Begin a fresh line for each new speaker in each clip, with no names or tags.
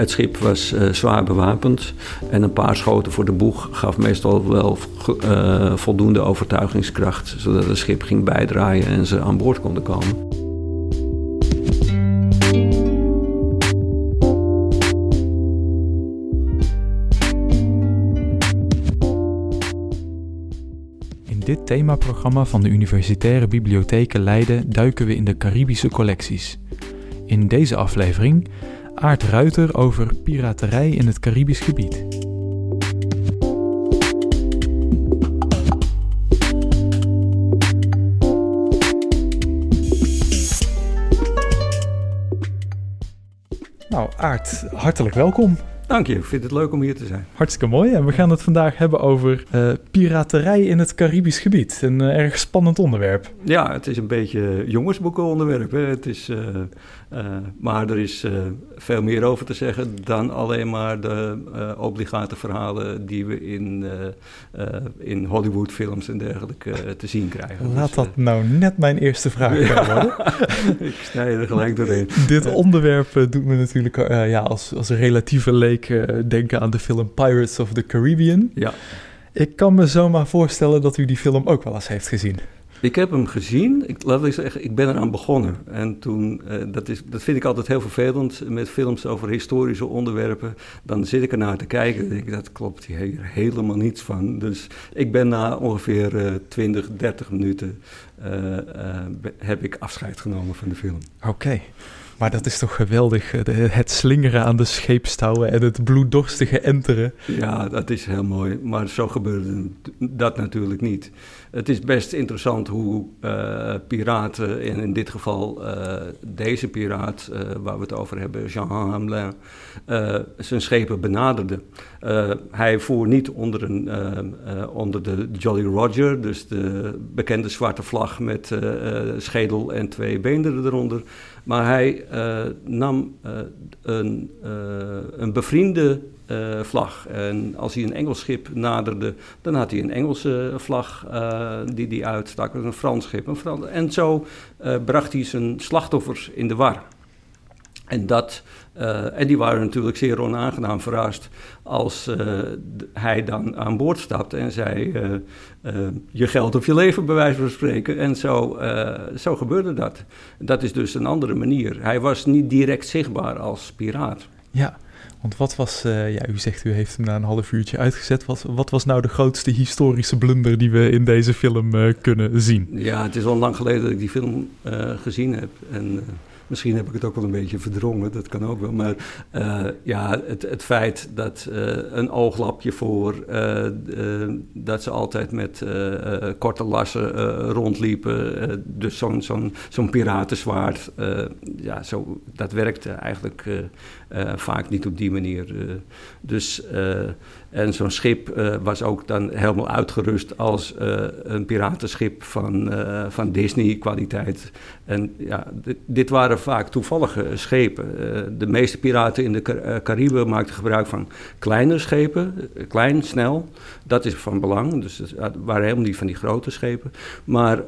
Eh, het schip was eh, zwaar bewapend en een paar schoten voor de boeg gaf meestal wel uh, voldoende overtuigingskracht, zodat het schip ging bijdraaien en ze aan boord konden komen.
In dit themaprogramma van de Universitaire Bibliotheken Leiden duiken we in de Caribische collecties. In deze aflevering Aart Ruiter over piraterij in het Caribisch gebied. Nou, Aart, hartelijk welkom.
Dank je, ik vind het leuk om hier te zijn.
Hartstikke mooi. En we gaan het vandaag hebben over uh, piraterij in het Caribisch gebied. Een uh, erg spannend onderwerp.
Ja, het is een beetje jongensboekenonderwerp. Hè. Het is, uh, maar er is veel meer over te zeggen dan alleen maar de obligate verhalen die we in, in Hollywoodfilms en dergelijke te zien krijgen.
Laat dus, dat nou net mijn eerste vraag worden.
ik snij er gelijk doorheen.
Dit onderwerp doet me natuurlijk ja, als, als relatieve leek uh, denken aan de film Pirates of the Caribbean.
Ja.
Ik kan me zomaar voorstellen dat u die film ook wel eens heeft gezien.
Ik heb hem gezien. Ik, laat ik zeggen, ik ben eraan begonnen. En toen, uh, dat, is, dat vind ik altijd heel vervelend met films over historische onderwerpen. Dan zit ik ernaar te kijken en denk ik, dat klopt hier helemaal niets van. Dus ik ben na ongeveer uh, 20, 30 minuten uh, heb ik afscheid genomen van de film.
Oké. Okay. Maar dat is toch geweldig, het slingeren aan de scheepstouwen en het bloeddorstige enteren.
Ja, dat is heel mooi, maar zo gebeurde dat natuurlijk niet. Het is best interessant hoe uh, piraten, en in dit geval uh, deze piraat uh, waar we het over hebben, Jean Hamelin, zijn schepen benaderde. hij voer niet onder, een, onder de Jolly Roger, dus de bekende zwarte vlag met schedel en twee beenderen eronder. Maar hij nam een, een bevriende vlag. En als hij een Engels schip naderde, dan had hij een Engelse vlag uh, die hij uitstak. een Frans schip. En zo bracht hij zijn slachtoffers in de war. En, dat, en die waren natuurlijk zeer onaangenaam verrast als hij dan aan boord stapte en zei: Je geld of je leven, bij wijze van spreken. En zo, zo gebeurde dat. Dat is dus een andere manier. Hij was niet direct zichtbaar als piraat.
Ja. Want wat was, ja, u zegt u heeft hem na een half uurtje uitgezet. Wat, wat was nou de grootste historische blunder die we in deze film kunnen zien?
Ja, het is al lang geleden dat ik die film gezien heb. En Misschien heb ik het ook wel een beetje verdrongen, dat kan ook wel. Maar uh, ja, het, het feit dat uh, een ooglapje voor, uh, dat ze altijd met korte lassen rondliepen, dus zo'n zo'n zo'n piratenzwaard, ja, zo, dat werkte eigenlijk vaak niet op die manier. dus en zo'n schip uh, was ook dan helemaal uitgerust als uh, een piratenschip van, uh, van Disney-kwaliteit. En ja, dit waren vaak toevallige schepen. de meeste piraten in de Car Cariben maakten gebruik van kleinere schepen, klein, snel. Dat is van belang, dus het waren helemaal niet van die grote schepen. Maar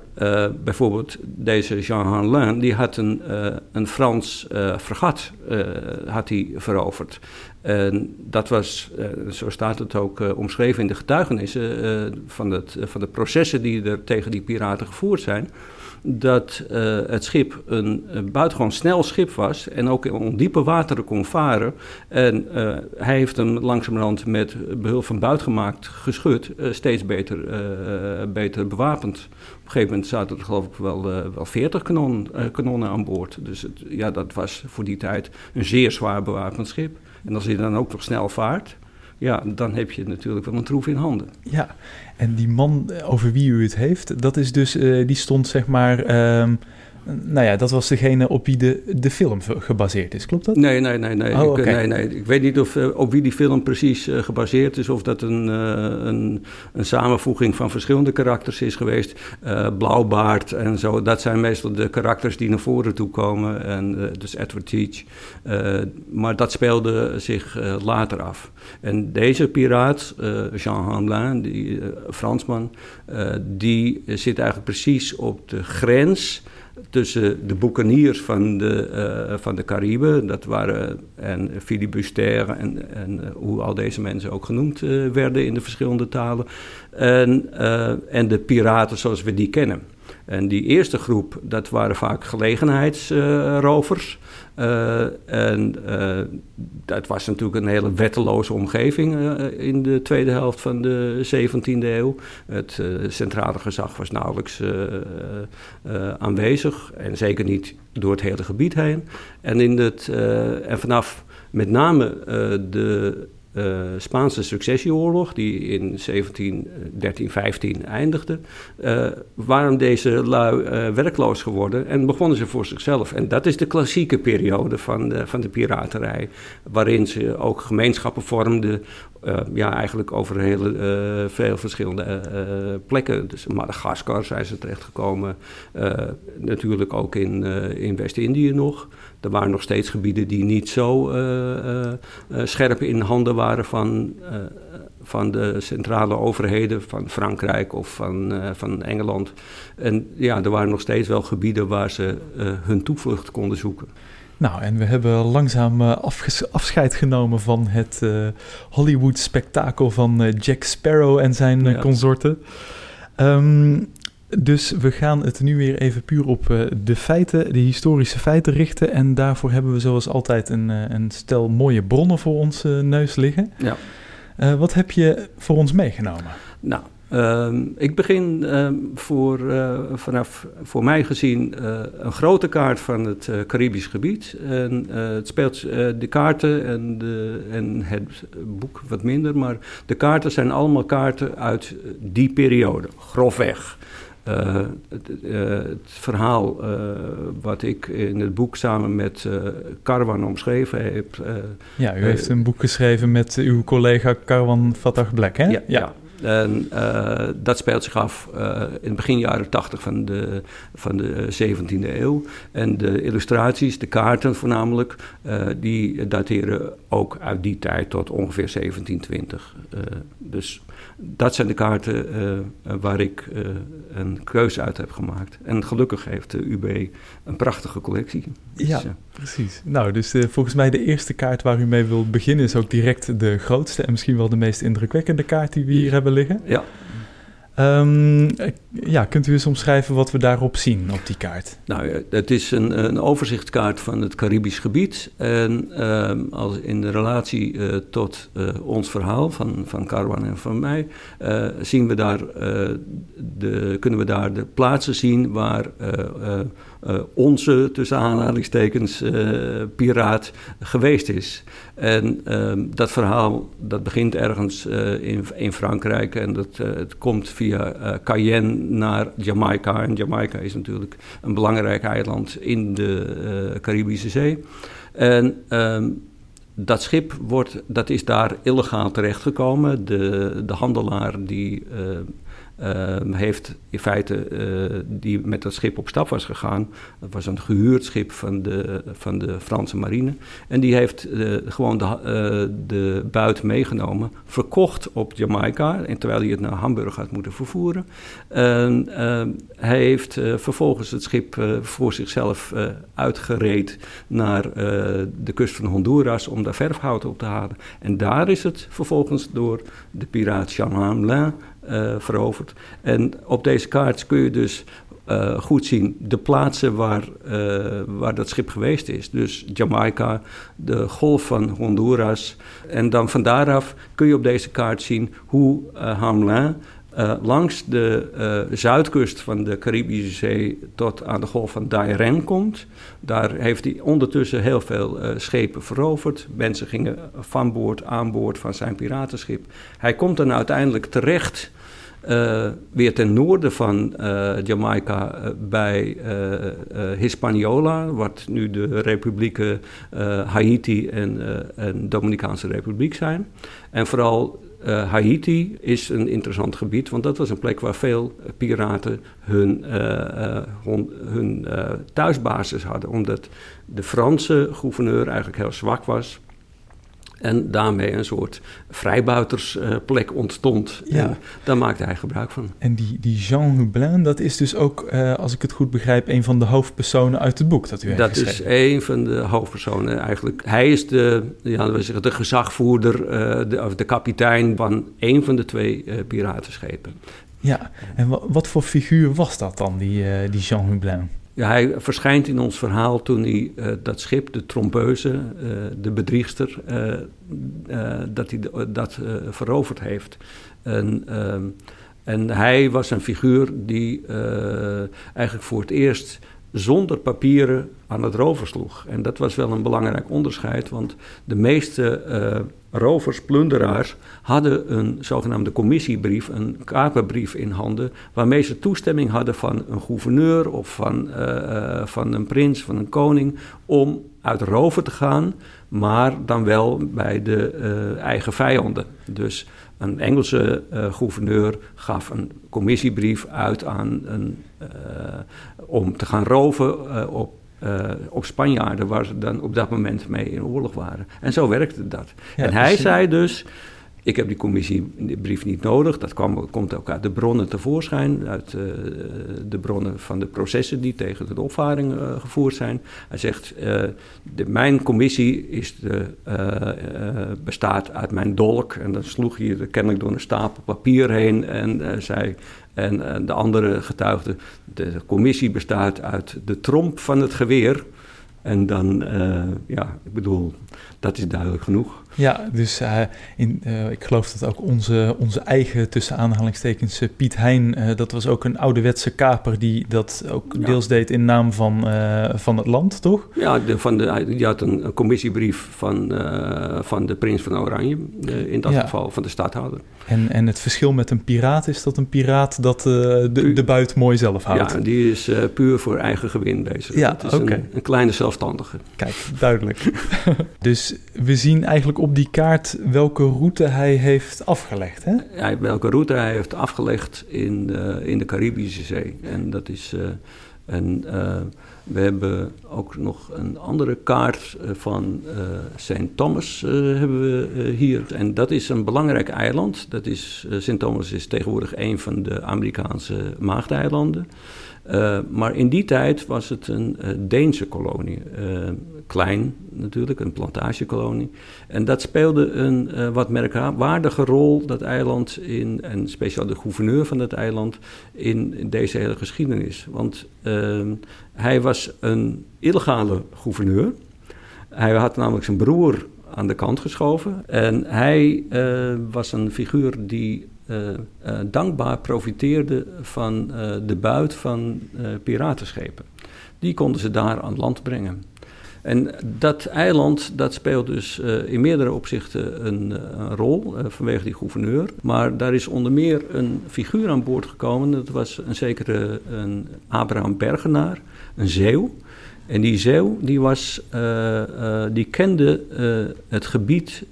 bijvoorbeeld deze Jean Hanlin, die had een, een Frans fregat had hij veroverd. En dat was, zo staat het ook uh, omschreven in de getuigenissen uh, van, het, van de processen die er tegen die piraten gevoerd zijn. Dat het schip een, een, buitengewoon snel schip was en ook in ondiepe wateren kon varen. En hij heeft hem langzamerhand met behulp van buitgemaakt geschut steeds beter, beter bewapend. Op een gegeven moment zaten er geloof ik wel, wel 40 kanon, kanonnen aan boord. Dus ja, dat was voor die tijd een zeer zwaar bewapend schip. En als hij dan ook nog snel vaart, ja, dan heb je natuurlijk wel een troef in handen.
Ja, en die man over wie u het heeft, dat is dus, uh, die stond zeg maar... Um, nou ja, dat was degene op wie de, de film gebaseerd is, klopt dat?
Nee, nee, nee. Nee, oh, ik, nee, nee. ik weet niet of, uh, op wie die film precies uh, gebaseerd is. Of dat een, uh, een, een, samenvoeging van verschillende karakters is geweest. Blauwbaard en zo. Dat zijn meestal de karakters die naar voren toe komen. En, dus Edward Teach. maar dat speelde zich later af. En deze piraat, Jean Hamelin, die Fransman, die zit eigenlijk precies op de grens tussen de boekaniers van de, uh, van de Cariben, dat waren en filibuster en, en hoe al deze mensen ook genoemd werden in de verschillende talen, en, en de piraten zoals we die kennen. En die eerste groep, dat waren vaak gelegenheidsrovers. Uh, en uh, dat was natuurlijk een hele wetteloze omgeving in de tweede helft van de 17e eeuw. Het centrale gezag was nauwelijks aanwezig en zeker niet door het hele gebied heen. En, in het, en vanaf met name de uh, Spaanse successieoorlog, die in 17, 13, 15 eindigde, uh, waren deze lui werkloos geworden en begonnen ze voor zichzelf. En dat is de klassieke periode van de, van de piraterij, waarin ze ook gemeenschappen vormden, ja, eigenlijk over hele, veel verschillende plekken. Dus in Madagaskar zijn ze terechtgekomen, natuurlijk ook in, in West-Indië nog. Er waren nog steeds gebieden die niet zo scherp in handen waren van, van de centrale overheden van Frankrijk of van, van Engeland. En ja, er waren nog steeds wel gebieden waar ze hun toevlucht konden zoeken.
Nou, en we hebben langzaam afscheid genomen van het Hollywood-spektakel van Jack Sparrow en zijn ja. consorten. Um, dus we gaan het nu weer even puur op uh, de feiten, de historische feiten richten. En daarvoor hebben we zoals altijd een, uh, een stel mooie bronnen voor ons uh, neus liggen. Ja. wat heb je voor ons meegenomen?
Nou, ehm, ik begin ehm, voor, vanaf voor mij gezien een grote kaart van het Caribisch gebied. En het speelt de kaarten en, de, en het boek wat minder, maar de kaarten zijn allemaal kaarten uit die periode, grofweg. Uh, het, uh, het, verhaal uh, wat ik in het boek samen met Karwan omschreven heb.
ja, u heeft een boek geschreven met uw collega Karwan Fatah Black, hè?
Ja, ja. En dat speelt zich af in het begin jaren 80 van de, van de 17e eeuw. En de illustraties, de kaarten voornamelijk, die dateren ook uit die tijd tot ongeveer 1720. dus dat zijn de kaarten uh, waar ik uh, een keuze uit heb gemaakt. En gelukkig heeft de UB een prachtige collectie.
Dus, ja, precies. Nou, dus volgens mij de eerste kaart waar u mee wilt beginnen is ook direct de grootste en misschien wel de meest indrukwekkende kaart die we hier hebben liggen.
Ja.
Um, ja, kunt u eens omschrijven wat we daarop zien op die kaart?
Nou, het is een, een overzichtskaart van het Caribisch gebied. En um, als in de relatie uh, tot uh, ons verhaal van, van Carwan en van mij, uh, zien we daar, de, kunnen we daar de plaatsen zien waar uh, onze, tussen aanhalingstekens, uh, piraat geweest is. En uh, dat verhaal dat begint ergens uh, in, in Frankrijk en dat, het komt via Cayenne naar Jamaica. En Jamaica is natuurlijk een belangrijk eiland in de Caribische Zee. En um, dat schip wordt, dat is daar illegaal terechtgekomen. De, de handelaar die heeft in feite uh, die met dat schip op stap was gegaan. Dat was een gehuurd schip van de, van de Franse marine. En die heeft uh, gewoon de, de buit meegenomen, verkocht op Jamaica. En terwijl hij het naar Hamburg had moeten vervoeren. En hij heeft vervolgens het schip voor zichzelf uitgereed naar de kust van Honduras om daar verfhout op te halen. En daar is het vervolgens door de piraat Jean Hamelin uh, veroverd. En op deze kaart kun je dus uh, goed zien de plaatsen waar, uh, waar dat schip geweest is. Dus Jamaica, de golf van Honduras. En dan van daaraf kun je op deze kaart zien hoe Hamelin uh, langs de uh, zuidkust van de Caribische Zee tot aan de golf van Dairen komt. Daar heeft hij ondertussen heel veel uh, schepen veroverd. Mensen gingen van boord, aan boord van zijn piratenschip. Hij komt dan uiteindelijk terecht weer ten noorden van Jamaica bij Hispaniola, wat nu de republieken Haiti en, en Dominicaanse Republiek zijn. En vooral uh, Haiti is een interessant gebied, want dat was een plek waar veel piraten hun, uh, hun thuisbasis hadden. Omdat de Franse gouverneur eigenlijk heel zwak was. En daarmee een soort vrijbuitersplek ontstond.
Ja.
En daar maakte hij gebruik van.
En die, die Jean Hublin, dat is dus ook, eh, als ik het goed begrijp, een van de hoofdpersonen uit het boek dat u heeft
Dat
geschreven.
is een van de hoofdpersonen eigenlijk. Hij is de, ja, we zeggen, de gezagvoerder, eh, de, of de kapitein van een van de twee eh, piratenschepen.
Ja, en wa- wat voor figuur was dat dan, die, die Jean Hublin?
Ja, hij verschijnt in ons verhaal toen hij eh, dat schip, de trompeuse, eh, de bedriegster, eh, dat hij dat veroverd heeft. En, ehm, en hij was een figuur die eigenlijk voor het eerst zonder papieren aan het rover sloeg. En dat was wel een belangrijk onderscheid, want de meeste rovers, plunderaars, hadden een zogenaamde commissiebrief, een kaperbrief in handen, waarmee ze toestemming hadden van een gouverneur of van, eh, eh, van een prins, van een koning, om uit roven te gaan, maar dan wel bij de eh, eigen vijanden. Dus een Engelse gouverneur gaf een commissiebrief uit aan een, om te gaan roven op, eh, op Spanjaarden, waar ze dan op dat moment mee in oorlog waren. En zo werkte dat.
Ja,
en hij zei dus. Ik heb die commissiebrief niet nodig. Dat kwam, komt ook uit de bronnen tevoorschijn. Uit eh, de bronnen van de processen die tegen de opvaring eh, gevoerd zijn. Hij zegt, de, mijn commissie is de, bestaat uit mijn dolk. En dan sloeg hij er kennelijk door een stapel papier heen. En zei, en eh, de andere getuigde, de commissie bestaat uit de tromp van het geweer. En dan, eh, ja, ik bedoel, dat is duidelijk genoeg.
Ja, dus eh, in, eh, ik geloof dat ook onze, onze eigen, tussen aanhalingstekens, eh, Piet Hein, dat was ook een ouderwetse kaper die dat ook
Ja.
deels deed in naam van, van het land, toch?
Ja, de, van de, die had een, een commissiebrief van, van de prins van Oranje, in dat
Ja.
geval van de stadhouder.
En, en het verschil met een piraat is dat een piraat dat de, de buit mooi zelf houdt.
Ja, die is puur voor eigen gewin bezig.
Ja,
Het is een, een kleine zelfstandige.
Kijk, duidelijk. dus we zien eigenlijk op die kaart welke route hij heeft afgelegd, hè?
Hij, welke route hij heeft afgelegd in, in de Caribische Zee. En dat is. eh, en eh, we hebben ook nog een andere kaart eh, van St. Thomas hebben we hier. En dat is een belangrijk eiland. Dat is, St. Thomas is tegenwoordig een van de Amerikaanse maagdeilanden. Eh, maar in die tijd was het een eh, Deense kolonie. Eh, klein natuurlijk, een plantagekolonie. En dat speelde een wat merkwaardige rol, dat eiland, in, en speciaal de gouverneur van dat eiland, in, in deze hele geschiedenis. Want ehm, hij was een illegale gouverneur. Hij had namelijk zijn broer aan de kant geschoven. En hij was een figuur die dankbaar profiteerde van eh, de buit van eh, piratenschepen. Die konden ze daar aan land brengen. En dat eiland, dat speelt dus eh, in meerdere opzichten een, eh, rol eh, vanwege die gouverneur. Maar daar is onder meer een figuur aan boord gekomen. Dat was een zekere een Abraham Bergenaar, een zeeuw. En die zeeuw die was, eh, eh, die kende eh, het gebied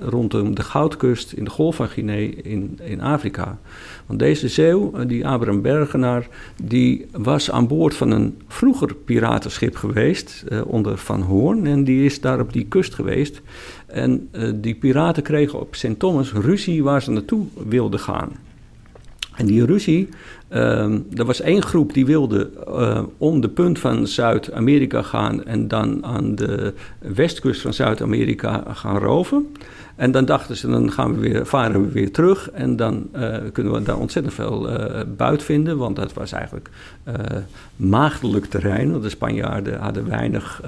rondom de Goudkust in de Golf van Guinea in, in Afrika. Want deze zeeuw, die Abraham Bergenaar, die was aan boord van een vroeger piratenschip geweest onder Van Hoorn. En die is daar op die kust geweest. En die piraten kregen op St. Thomas ruzie waar ze naartoe wilden gaan. En die ruzie, ehm, er was één groep die wilde eh, om de punt van Zuid-Amerika gaan en dan aan de westkust van Zuid-Amerika gaan roven. En dan dachten ze, dan gaan we weer, varen we weer terug en dan eh, kunnen we daar ontzettend veel eh, buit vinden. Want dat was eigenlijk maagdelijk terrein, want de Spanjaarden hadden weinig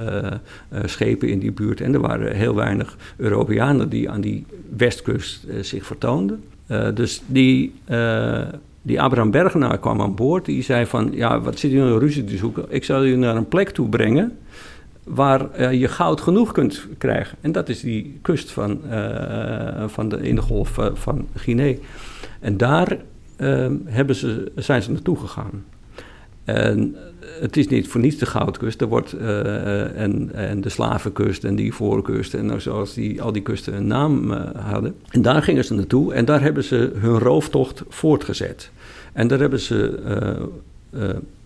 schepen in die buurt. En er waren heel weinig Europeanen die aan die westkust zich vertoonden. Uh, dus die, uh, die Abraham Bergenaar kwam aan boord. Die zei van, ja, wat zit u nou ruzie te zoeken? Ik zal u naar een plek toe brengen waar uh, je goud genoeg kunt krijgen. En dat is die kust van, van de, in de golf van Guinea. En daar hebben ze, zijn ze naartoe gegaan. En het is niet voor niets de Goudkust. Er wordt, uh, en, en de Slavenkust en die Voorkust en nou, zoals die, al die kusten een naam hadden. En daar gingen ze naartoe en daar hebben ze hun rooftocht voortgezet. En daar hebben ze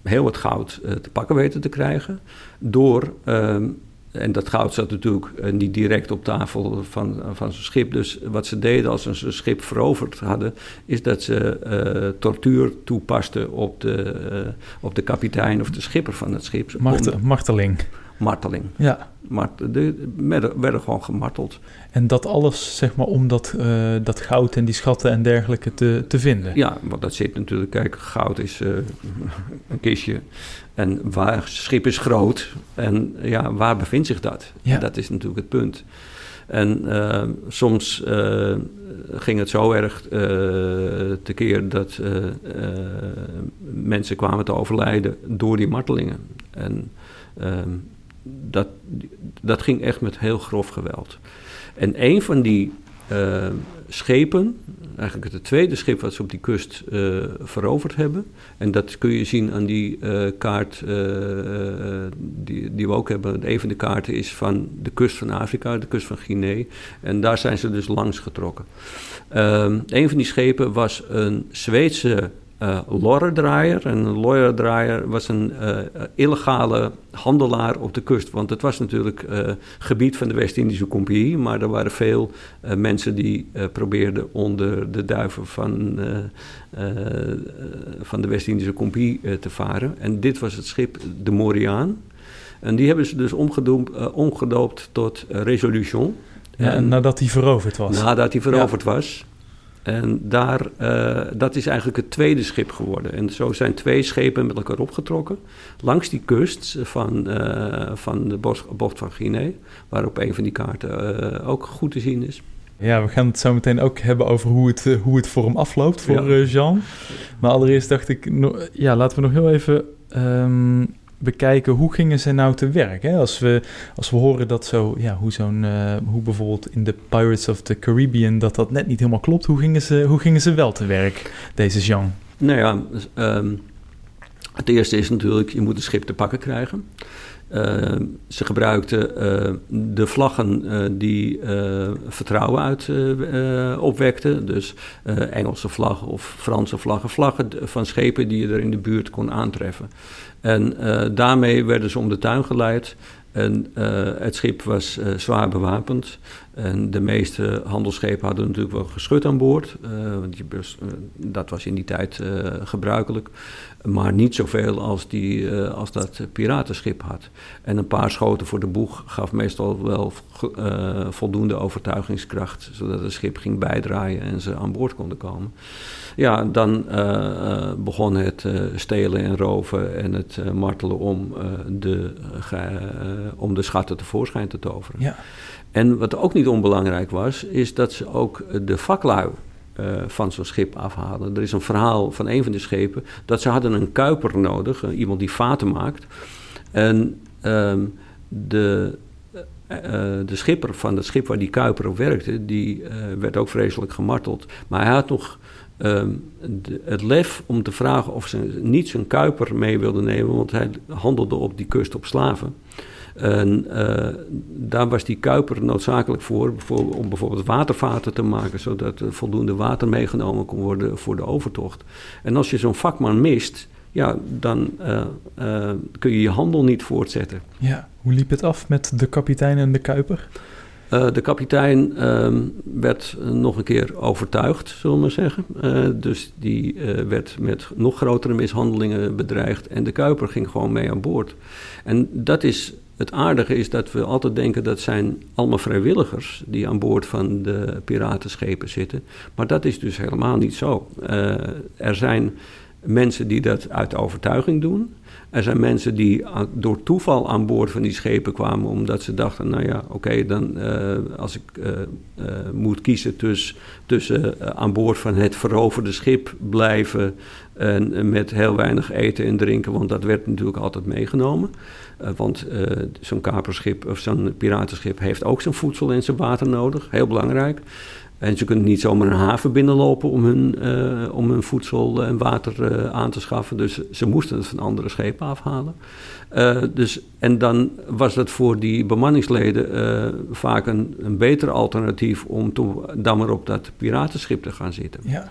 heel wat goud te pakken weten te krijgen door ehm, en dat goud zat natuurlijk niet direct op tafel van, van zo'n schip. Dus wat ze deden als ze een schip veroverd hadden, is dat ze tortuur toepasten op de, op de kapitein of de schipper van het schip.
marteling.
Marteling.
Ja.
Maar de, werden gewoon gemarteld.
En dat alles, zeg maar, om dat, uh, dat goud en die schatten en dergelijke te, te vinden?
Ja, want dat zit natuurlijk... Kijk, goud is uh, een kistje. En waar schip is groot. En ja, waar bevindt zich dat? Ja. Dat is natuurlijk het punt. En uh, soms ging het zo erg tekeer dat mensen kwamen te overlijden door die martelingen. En ehm, dat, dat ging echt met heel grof geweld. En een van die uh, schepen, eigenlijk het tweede schip wat ze op die kust uh, veroverd hebben. En dat kun je zien aan die uh, kaart die, die we ook hebben. Een van de kaarten is van de kust van Afrika, de kust van Guinea. En daar zijn ze dus langs getrokken. Um, een van die schepen was een Zweedse uh, lorrendraaier. En een lorrendraaier was een uh, illegale handelaar op de kust. Want het was natuurlijk uh, gebied van de West-Indische Compagnie. Maar er waren veel mensen die probeerden onder de duiven van, van de West-Indische Compagnie te varen. En dit was het schip de Moriaan. En die hebben ze dus omgedoopt tot Resolution.
Ja, en nadat hij veroverd was.
Nadat hij veroverd was. En daar, uh, dat is eigenlijk het tweede schip geworden. En zo zijn twee schepen met elkaar opgetrokken. Langs die kust van, uh, van de bocht van Guinea. Waar op een van die kaarten uh, ook goed te zien is.
Ja, we gaan het zo meteen ook hebben over hoe het, hoe het voor hem afloopt, voor ja. Jean. Maar allereerst dacht ik, ja, laten we nog heel even um, bekijken hoe gingen ze nou te werk. Hè? Als, we, als we horen dat zo, ja, hoe, zo'n, uh, hoe bijvoorbeeld in de Pirates of the Caribbean dat dat net niet helemaal klopt, hoe gingen ze, hoe gingen ze wel te werk, deze Jean?
Nou ja, um, het eerste is natuurlijk, je moet een schip te pakken krijgen. Uh, ze gebruikten uh, de vlaggen uh, die vertrouwen uit opwekten. Dus Engelse vlaggen of Franse vlaggen. Vlaggen van schepen die je er in de buurt kon aantreffen. En daarmee werden ze om de tuin geleid. En het schip was zwaar bewapend. En de meeste handelsschepen hadden natuurlijk wel geschut aan boord. want je, dat was in die tijd gebruikelijk. Maar niet zoveel als, die, als dat piratenschip had. En een paar schoten voor de boeg gaf meestal wel voldoende overtuigingskracht. Zodat het schip ging bijdraaien en ze aan boord konden komen. Ja, dan begon het stelen en roven en het martelen om, de, om de schatten tevoorschijn te toveren. Ja. En wat ook niet onbelangrijk was, is dat ze ook de vaklui uh, van zo'n schip afhalen. Er is een verhaal van een van de schepen dat ze hadden een kuiper nodig, uh, iemand die vaten maakt. En um, de, de schipper van het schip waar die kuiper op werkte, die werd ook vreselijk gemarteld. Maar hij had nog de, het lef om te vragen of ze niet zijn kuiper mee wilden nemen, want hij handelde op die kust op slaven. En uh, daar was die kuiper noodzakelijk voor, voor, om bijvoorbeeld watervaten te maken, zodat er voldoende water meegenomen kon worden voor de overtocht. En als je zo'n vakman mist, ja, dan uh, uh, kun je je handel niet voortzetten.
Ja, hoe liep het af met de kapitein en de kuiper?
Uh, de kapitein uh, werd nog een keer overtuigd, zullen we maar zeggen. Uh, dus die werd met nog grotere mishandelingen bedreigd. En de kuiper ging gewoon mee aan boord. En dat is het aardige is dat we altijd denken dat zijn allemaal vrijwilligers die aan boord van de piratenschepen zitten. Maar dat is dus helemaal niet zo. Uh, er zijn mensen die dat uit overtuiging doen. Er zijn mensen die door toeval aan boord van die schepen kwamen, omdat ze dachten: nou ja, oké, dan uh, als ik uh, uh, moet kiezen tussen, tussen aan boord van het veroverde schip blijven en met heel weinig eten en drinken, want dat werd natuurlijk altijd meegenomen. Want zo'n kaperschip of zo'n piratenschip heeft ook zijn voedsel en zijn water nodig. Heel belangrijk. En ze kunnen niet zomaar een haven binnenlopen om hun, uh, om hun voedsel en water aan te schaffen. Dus ze moesten het van andere schepen afhalen. dus, en dan was het voor die bemanningsleden vaak een, een beter alternatief om dan maar op dat piratenschip te gaan zitten.
Ja,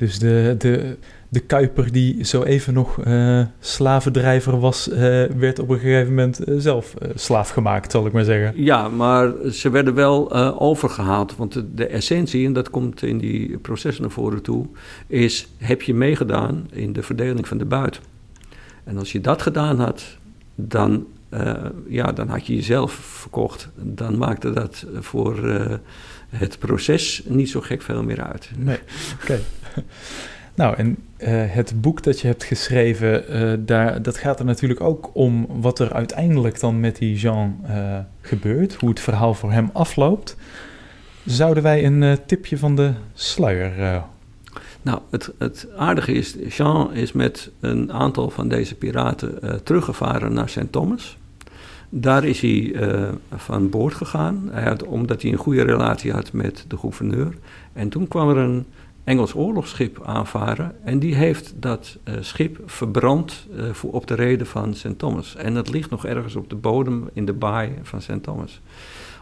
dus de, de, de Kuiper die zo even nog uh, slavendrijver was, uh, werd op een gegeven moment uh, zelf slaaf gemaakt, zal ik maar zeggen.
Ja, maar ze werden wel overgehaald. Want de, de, essentie, en dat komt in die processen naar voren toe, is: heb je meegedaan in de verdeling van de buit? En als je dat gedaan had, dan, ja, dan had je jezelf verkocht. Dan maakte dat voor het proces niet zo gek veel meer uit.
Nee, oké. Nou, en uh, het boek dat je hebt geschreven, uh, daar, dat gaat er natuurlijk ook om wat er uiteindelijk dan met die Jean uh, gebeurt, hoe het verhaal voor hem afloopt. Zouden wij een tipje van de sluier?
Nou, het, het aardige is, Jean is met een aantal van deze piraten teruggevaren naar St. Thomas. Daar is hij van boord gegaan, omdat hij een goede relatie had met de gouverneur. En toen kwam er een Engels oorlogsschip aanvaren. En die heeft dat uh, schip verbrand uh, voor, op de reden van St. Thomas. En dat ligt nog ergens op de bodem in de baai van St. Thomas.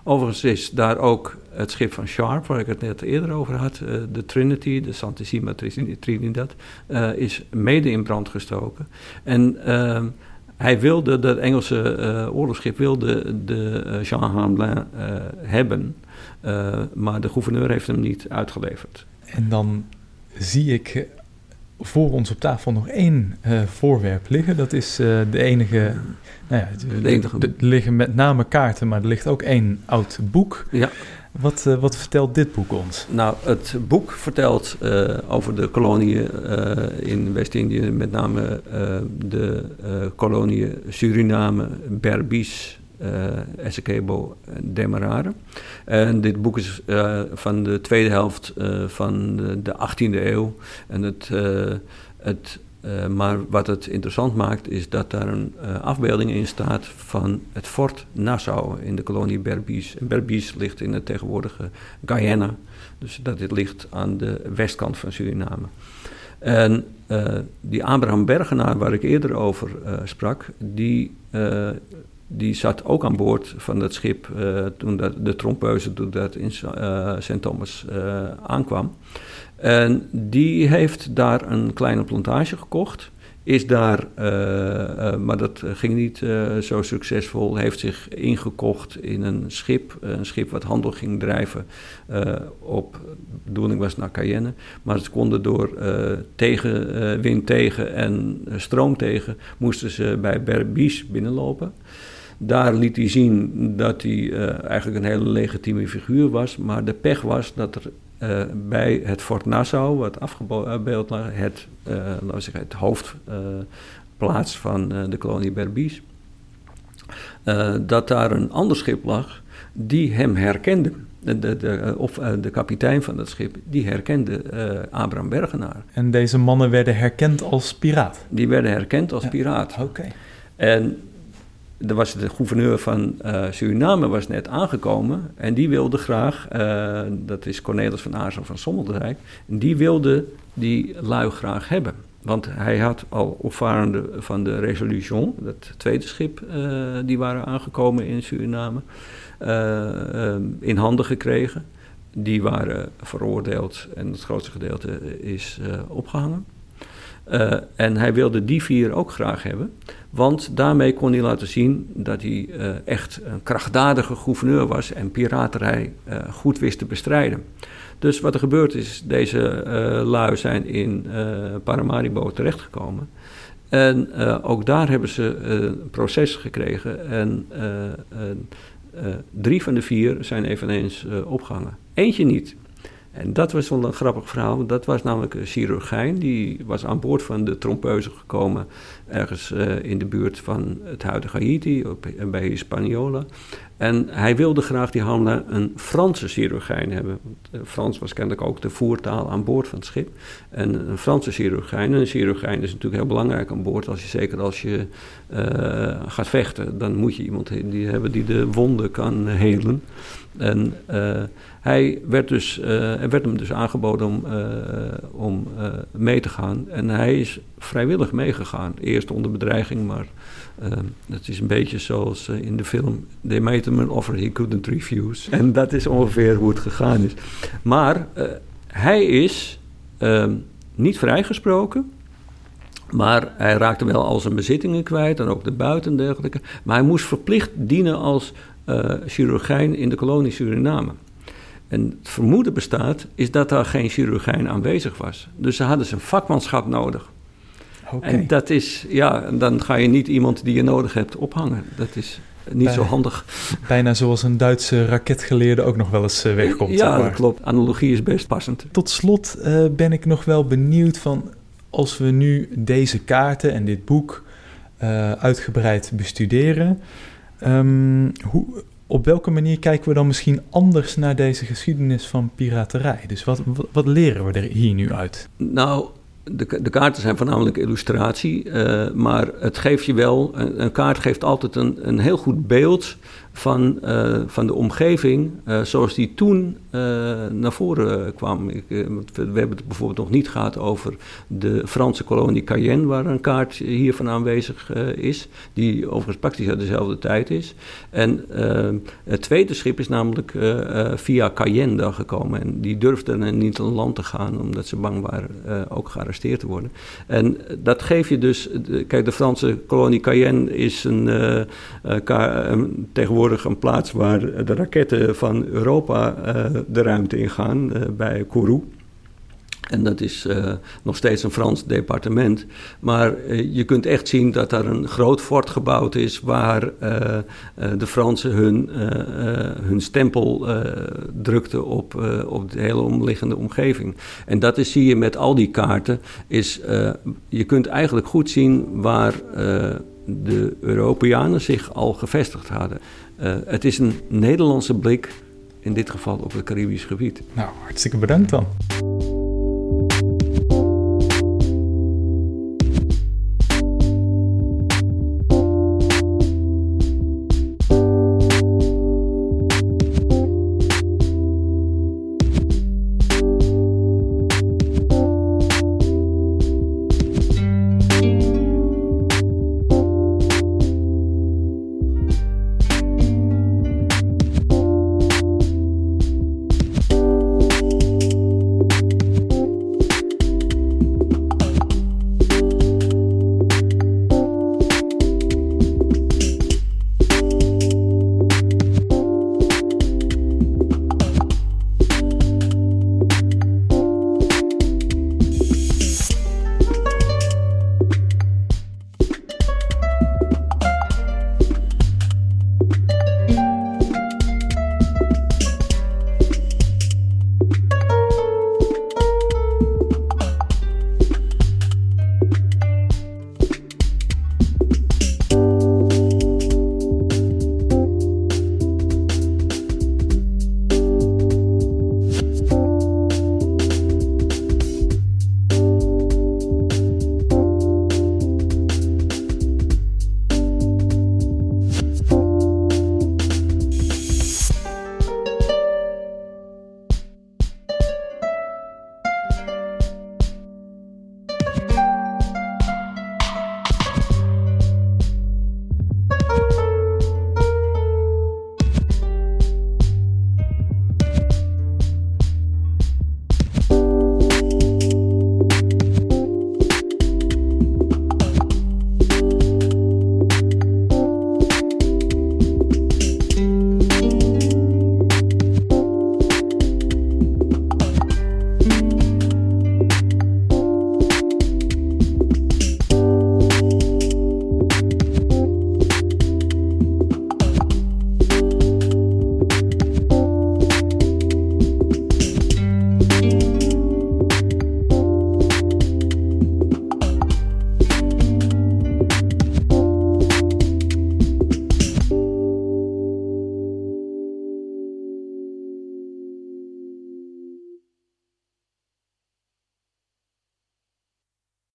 Overigens is daar ook het schip van Sharp, waar ik het net eerder over had, uh, de Trinity, de Santissima Trinidad, is mede in brand gestoken. En hij wilde, dat Engelse oorlogsschip wilde de Jean Hamelin hebben, maar de gouverneur heeft hem niet uitgeleverd.
En dan zie ik voor ons op tafel nog één uh, voorwerp liggen. Dat is uh, de enige. Nou ja. Er liggen met name kaarten, maar er ligt ook één oud boek.
Ja.
Wat, uh, wat vertelt dit boek ons?
Nou, het boek vertelt over de koloniën in West-Indië, met name de koloniën Suriname, Berbice, uh, Essequibo Demerara. En dit boek is uh, van de tweede helft uh, van de, de, 18e eeuw. En het, het, maar wat het interessant maakt, is dat daar een afbeelding in staat van het fort Nassau in de kolonie Berbice. En Berbice ligt in het tegenwoordige Guyana. Dus dat dit ligt aan de westkant van Suriname. En die Abraham Bergenaar, waar ik eerder over sprak, die die zat ook aan boord van dat schip uh, toen dat, de trompeuze toen dat in uh, eh, St. Thomas uh, aankwam. En die heeft daar een kleine plantage gekocht. Is daar, maar dat ging niet zo succesvol, heeft zich ingekocht in een schip. Een schip wat handel ging drijven op, bedoeling was naar Cayenne. Maar ze konden door tegen, wind tegen en stroom tegen, moesten ze bij Berbice binnenlopen. Daar liet hij zien dat hij uh, eigenlijk een hele legitieme figuur was. Maar de pech was dat er uh, bij het Fort Nassau, wat afgebeeld lag, het, uh, laten we zeggen, het hoofdplaats van de kolonie Berbice, dat daar een ander schip lag die hem herkende. De, de, de, of de kapitein van dat schip, die herkende Abraham Bergenaar.
En deze mannen werden herkend als piraat?
Die werden herkend als ja. piraat.
Oké.
En er was de gouverneur van uh, Suriname was net aangekomen en die wilde graag, uh, dat is Cornelis van Aarzen van Sommeldijk, die wilde die lui graag hebben. Want hij had al opvarenden van de Resolution, dat tweede schip, uh, die waren aangekomen in Suriname, in handen gekregen. Die waren veroordeeld en het grootste gedeelte is opgehangen. Uh, en hij wilde die vier ook graag hebben, want daarmee kon hij laten zien dat hij uh, echt een krachtdadige gouverneur was en piraterij uh, goed wist te bestrijden. Dus wat er gebeurd is, deze lui zijn in Paramaribo terechtgekomen. En ook daar hebben ze een proces gekregen en drie van de vier zijn eveneens opgehangen. Eentje niet. En dat was wel een grappig verhaal. Dat was namelijk een chirurgijn. Die was aan boord van de trompeuze gekomen. Ergens uh, in de buurt van het huidige Haiti, op, bij Hispaniola. En hij wilde graag die Hamla een Franse chirurgijn hebben. Eh, Frans was kennelijk ook de voertaal aan boord van het schip. En een Franse chirurgijn. En een chirurgijn is natuurlijk heel belangrijk aan boord. Als je, zeker als je gaat vechten, dan moet je iemand hebben die de wonden kan helen. En hij werd, dus, uh, er werd hem dus aangeboden om, uh, om mee te gaan. En hij is vrijwillig meegegaan. Eerst onder bedreiging, maar het is een beetje zoals in de film... They made him an offer he couldn't refuse. En dat is ongeveer hoe het gegaan is. Maar hij is niet vrijgesproken... Maar hij raakte wel al zijn bezittingen kwijt en ook de buiten en dergelijke. Maar hij moest verplicht dienen als chirurgijn in de kolonie Suriname. En het vermoeden bestaat, is dat daar geen chirurgijn aanwezig was. Dus ze hadden zijn vakmanschap nodig. Okay. En dat is, ja, dan ga je niet iemand die je nodig hebt ophangen. Dat is niet zo handig.
Bijna zoals een Duitse raketgeleerde ook nog wel eens uh, wegkomt.
Ja, dat klopt. Analogie is best passend.
Tot slot uh, ben ik nog wel benieuwd van als we nu deze kaarten en dit boek uh, uitgebreid bestuderen, um, hoe, op welke manier kijken we dan misschien anders naar deze geschiedenis van piraterij? Dus wat, wat, leren we er hier nu uit?
Nou, de, de, kaarten zijn voornamelijk illustratie, uh, maar het geeft je wel, een, een kaart geeft altijd een, een heel goed beeld van, uh, van de omgeving uh, zoals die toen uh, naar voren kwam. Ik, we, we, hebben het bijvoorbeeld nog niet gehad over de Franse kolonie Cayenne, waar een kaart hiervan aanwezig is, die overigens praktisch uit dezelfde tijd is. En het tweede schip is namelijk via Cayenne daar gekomen en die durfden niet aan land te gaan omdat ze bang waren ook gearresteerd te worden. En dat geef je dus, kijk de Franse kolonie Cayenne is een, een tegenwoordig een plaats waar de raketten van Europa uh, de ruimte ingaan, uh, bij Kourou. En dat is uh, nog steeds een Frans departement. Maar je kunt echt zien dat daar een groot fort gebouwd is waar de Fransen hun, hun stempel drukten op, op de hele omliggende omgeving. En dat is, zie je met al die kaarten, is je kunt eigenlijk goed zien waar de Europeanen zich al gevestigd hadden. Uh, het is een Nederlandse blik, in dit geval op het Caribisch gebied.
Nou, hartstikke bedankt dan.